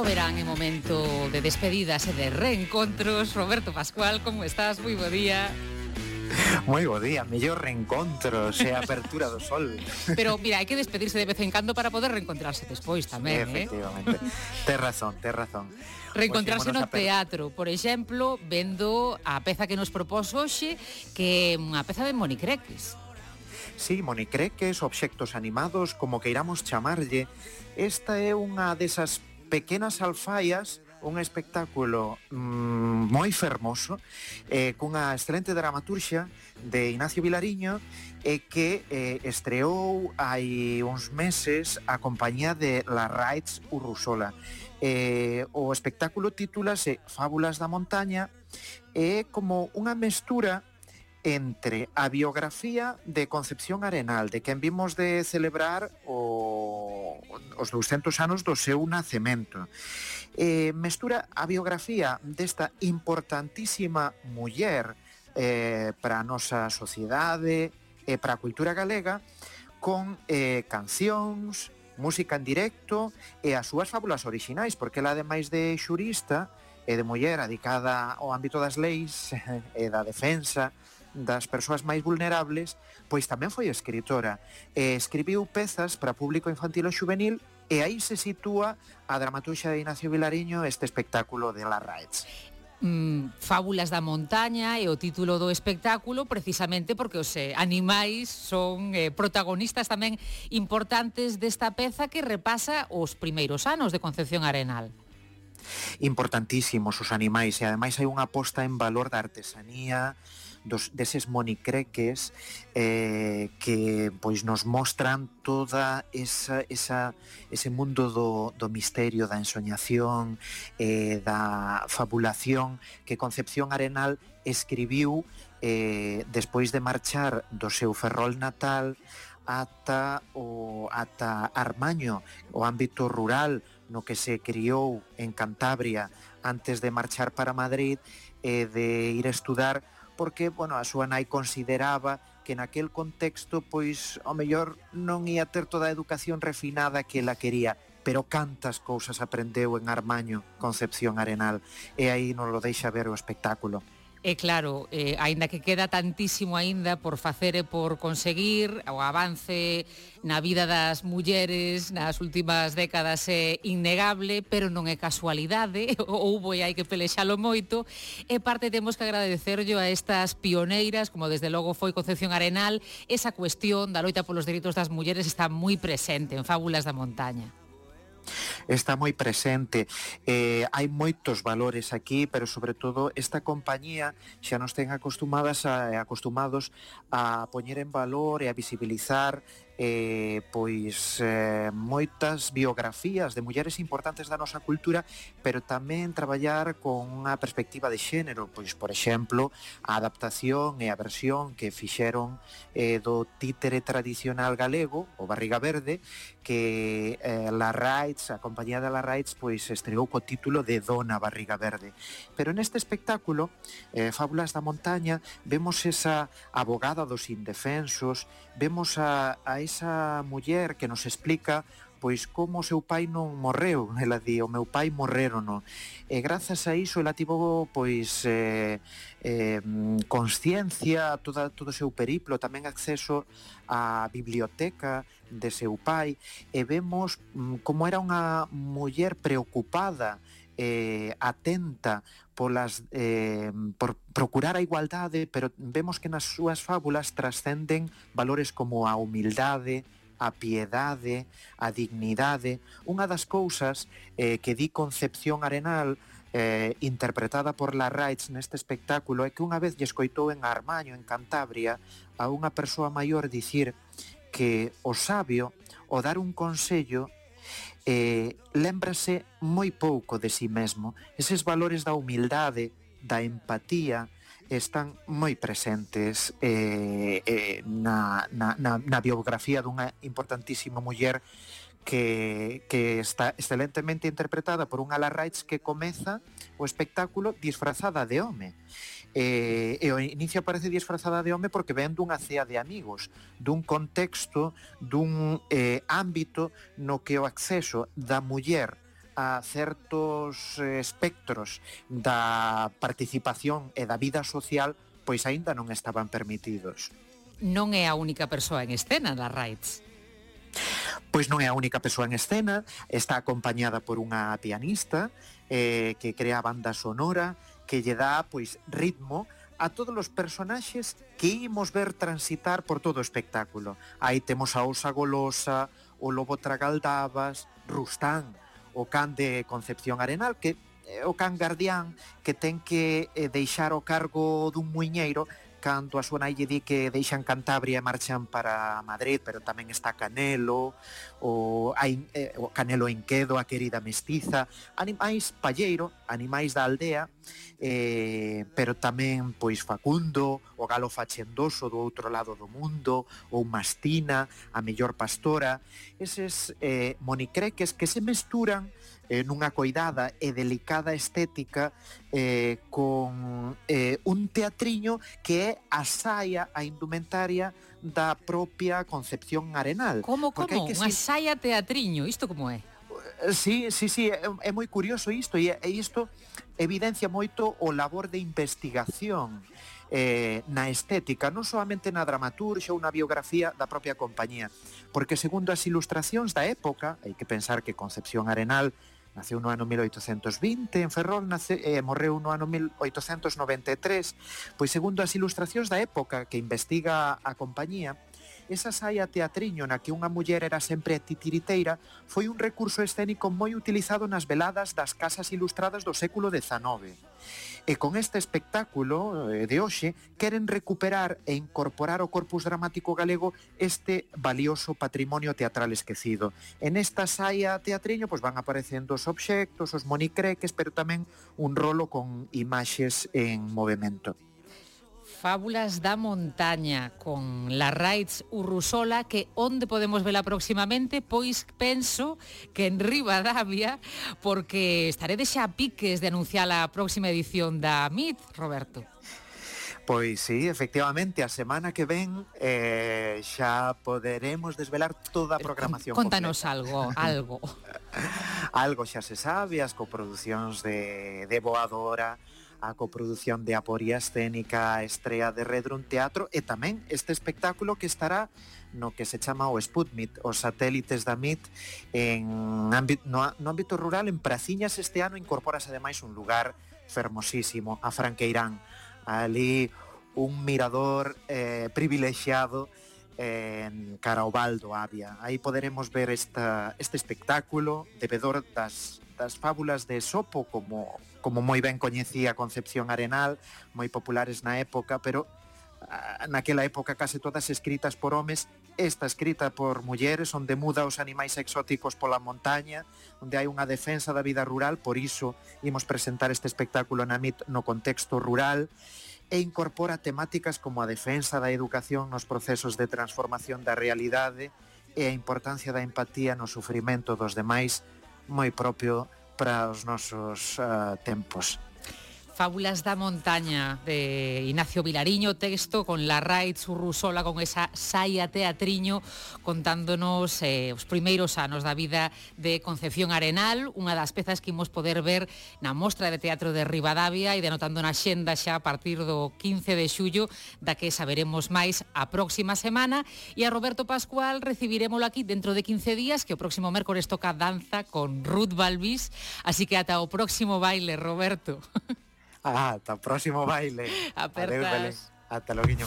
o verán é momento de despedidas e de reencontros. Roberto Pascual, como estás? Moi bo día. Moi bo día, mellor reencontros e apertura do sol. Pero mira, hai que despedirse de vez en cando para poder reencontrarse despois tamén, sí, efectivamente. eh? Efectivamente. Tes razón, tes razón. Reencontrarse no teatro, por exemplo, vendo a peza que nos propós hoxe, que é unha peza de Monicreques. Sí, monicreques, obxectos animados, como queiramos chamarlle, esta é unha desas pequenas alfaias un espectáculo mmm, moi fermoso eh, cunha excelente dramaturxia de Ignacio Vilariño e eh, que eh, estreou hai uns meses a compañía de La Raids Urrusola. Eh, o espectáculo titúlase Fábulas da Montaña é eh, como unha mestura entre a biografía de Concepción Arenal, de quen vimos de celebrar o os 200 anos do seu nacemento. Eh, mestura a biografía desta importantísima muller eh, para a nosa sociedade e para a cultura galega con eh, cancións, música en directo e as súas fábulas orixinais, porque ela, ademais de xurista e de muller adicada ao ámbito das leis e da defensa das persoas máis vulnerables, pois tamén foi escritora. E escribiu pezas para público infantil ou juvenil e aí se sitúa a dramatuxa de Ignacio Vilariño este espectáculo de La Raets mm, Fábulas da montaña e o título do espectáculo precisamente porque os eh, animais son eh, protagonistas tamén importantes desta peza que repasa os primeiros anos de Concepción Arenal importantísimos os animais e ademais hai unha aposta en valor da artesanía dos, deses monicreques eh, que pois nos mostran toda esa, esa ese mundo do, do misterio, da ensoñación, eh, da fabulación que Concepción Arenal escribiu eh, despois de marchar do seu ferrol natal ata o ata Armaño, o ámbito rural no que se criou en Cantabria antes de marchar para Madrid e eh, de ir a estudar porque, bueno, a súa nai consideraba que naquel contexto, pois, ao mellor non ia ter toda a educación refinada que ela quería, pero cantas cousas aprendeu en Armaño, Concepción Arenal, e aí non lo deixa ver o espectáculo. E claro, eh, aínda que queda tantísimo aínda por facer e por conseguir, o avance na vida das mulleres nas últimas décadas é innegable, pero non é casualidade, houbo e hai que pelexalo moito, e parte temos que agradecerllo a estas pioneiras, como desde logo foi Concepción Arenal, esa cuestión da loita polos delitos das mulleres está moi presente en Fábulas da Montaña está moi presente. Eh, hai moitos valores aquí, pero sobre todo esta compañía xa nos ten acostumadas a, acostumados a poñer en valor e a visibilizar eh, pois eh, moitas biografías de mulleres importantes da nosa cultura, pero tamén traballar con unha perspectiva de xénero, pois por exemplo, a adaptación e a versión que fixeron eh, do títere tradicional galego, o Barriga Verde, que eh, la Raids, a compañía de la Raids, pois estreou co título de Dona Barriga Verde. Pero neste espectáculo, eh, Fábulas da Montaña, vemos esa abogada dos indefensos, vemos a, a esa muller que nos explica pois como o seu pai non morreu, ela di, o meu pai morreu non. E grazas a iso ela tivo pois eh, eh, consciencia, toda, todo o seu periplo, tamén acceso á biblioteca de seu pai, e vemos mm, como era unha muller preocupada eh, atenta polas eh, por procurar a igualdade, pero vemos que nas súas fábulas trascenden valores como a humildade, a piedade, a dignidade, unha das cousas eh, que di Concepción Arenal eh, interpretada por la Rights neste espectáculo é que unha vez lle escoitou en Armaño, en Cantabria, a unha persoa maior dicir que o sabio, o dar un consello, eh, lembrase moi pouco de si sí mesmo. Eses valores da humildade, da empatía, están moi presentes eh, eh, na, na, na, na biografía dunha importantísima muller que, que está excelentemente interpretada por unha Ala Rights que comeza o espectáculo disfrazada de home. E, e o inicio aparece disfrazada de home porque ven dunha cea de amigos, dun contexto, dun eh, ámbito no que o acceso da muller a certos eh, espectros da participación e da vida social pois aínda non estaban permitidos. Non é a única persoa en escena da Rights. Pois non é a única persoa en escena, está acompañada por unha pianista eh, que crea banda sonora, que lle dá pois ritmo a todos os personaxes que imos ver transitar por todo o espectáculo. Aí temos a Osa Golosa, o Lobo Tragaldabas, Rustán, o can de Concepción Arenal, que o can guardián que ten que eh, deixar o cargo dun muiñeiro cando a súa nai lle di que deixan Cantabria e marchan para Madrid, pero tamén está Canelo, o, hai, eh, o Canelo Enquedo, a querida mestiza, animais palleiro, animais da aldea, eh, pero tamén pois Facundo, o galo fachendoso do outro lado do mundo, ou Mastina, a mellor pastora, eses eh, monicreques que se mesturan eh, nunha coidada e delicada estética eh, con eh, un teatriño que é a saia, a indumentaria da propia Concepción Arenal. Como, como? Que Unha saia teatriño, isto como é? Sí, sí, sí, é, é moi curioso isto e, e isto evidencia moito o labor de investigación eh, na estética, non solamente na dramaturxa ou na biografía da propia compañía, porque segundo as ilustracións da época, hai que pensar que Concepción Arenal Naceu no ano 1820 en Ferrol nace, eh, e morreu no ano 1893. Pois segundo as ilustracións da época que investiga a compañía, Esa saia teatriño na que unha muller era sempre titiriteira foi un recurso escénico moi utilizado nas veladas das casas ilustradas do século XIX. E con este espectáculo eh, de hoxe queren recuperar e incorporar ao corpus dramático galego este valioso patrimonio teatral esquecido. En esta saia teatriño pois van aparecendo os obxectos, os monicreques, pero tamén un rolo con imaxes en movimento. Fábulas da Montaña con la Raids Urrusola que onde podemos vela próximamente pois penso que en Rivadavia porque estaré de xa piques de anunciar a próxima edición da MIT, Roberto. Pois sí, efectivamente, a semana que ven eh, xa poderemos desvelar toda a eh, programación. Contanos completa. algo, algo. algo xa se sabe, as coproducións de, de Boadora, a coprodución de Aporía Escénica Estrea de Redrun Teatro e tamén este espectáculo que estará no que se chama o Sputnik, os satélites da MIT en ámbito, no, no ámbito rural en Praciñas este ano incorpórase ademais un lugar fermosísimo, a Franqueirán. Ali un mirador eh, privilexiado en Caraobaldo, Avia. Aí poderemos ver esta, este espectáculo, devedor das das fábulas de Sopo, como, como moi ben coñecía Concepción Arenal, moi populares na época, pero ah, naquela época case todas escritas por homes, esta escrita por mulleres, onde muda os animais exóticos pola montaña, onde hai unha defensa da vida rural, por iso imos presentar este espectáculo na MIT no contexto rural, e incorpora temáticas como a defensa da educación nos procesos de transformación da realidade e a importancia da empatía no sufrimento dos demais moi propio para os nosos uh, tempos. Fábulas da Montaña de Ignacio Vilariño, texto con la Raid Zurrusola, con esa saia teatriño contándonos eh, os primeiros anos da vida de Concepción Arenal, unha das pezas que imos poder ver na Mostra de Teatro de Rivadavia e denotando na xenda xa a partir do 15 de xullo, da que saberemos máis a próxima semana e a Roberto Pascual recibiremoslo aquí dentro de 15 días, que o próximo mércores toca danza con Ruth Balbis. así que ata o próximo baile, Roberto. Ata próximo baile. Apertas. Hasta luego, guiño.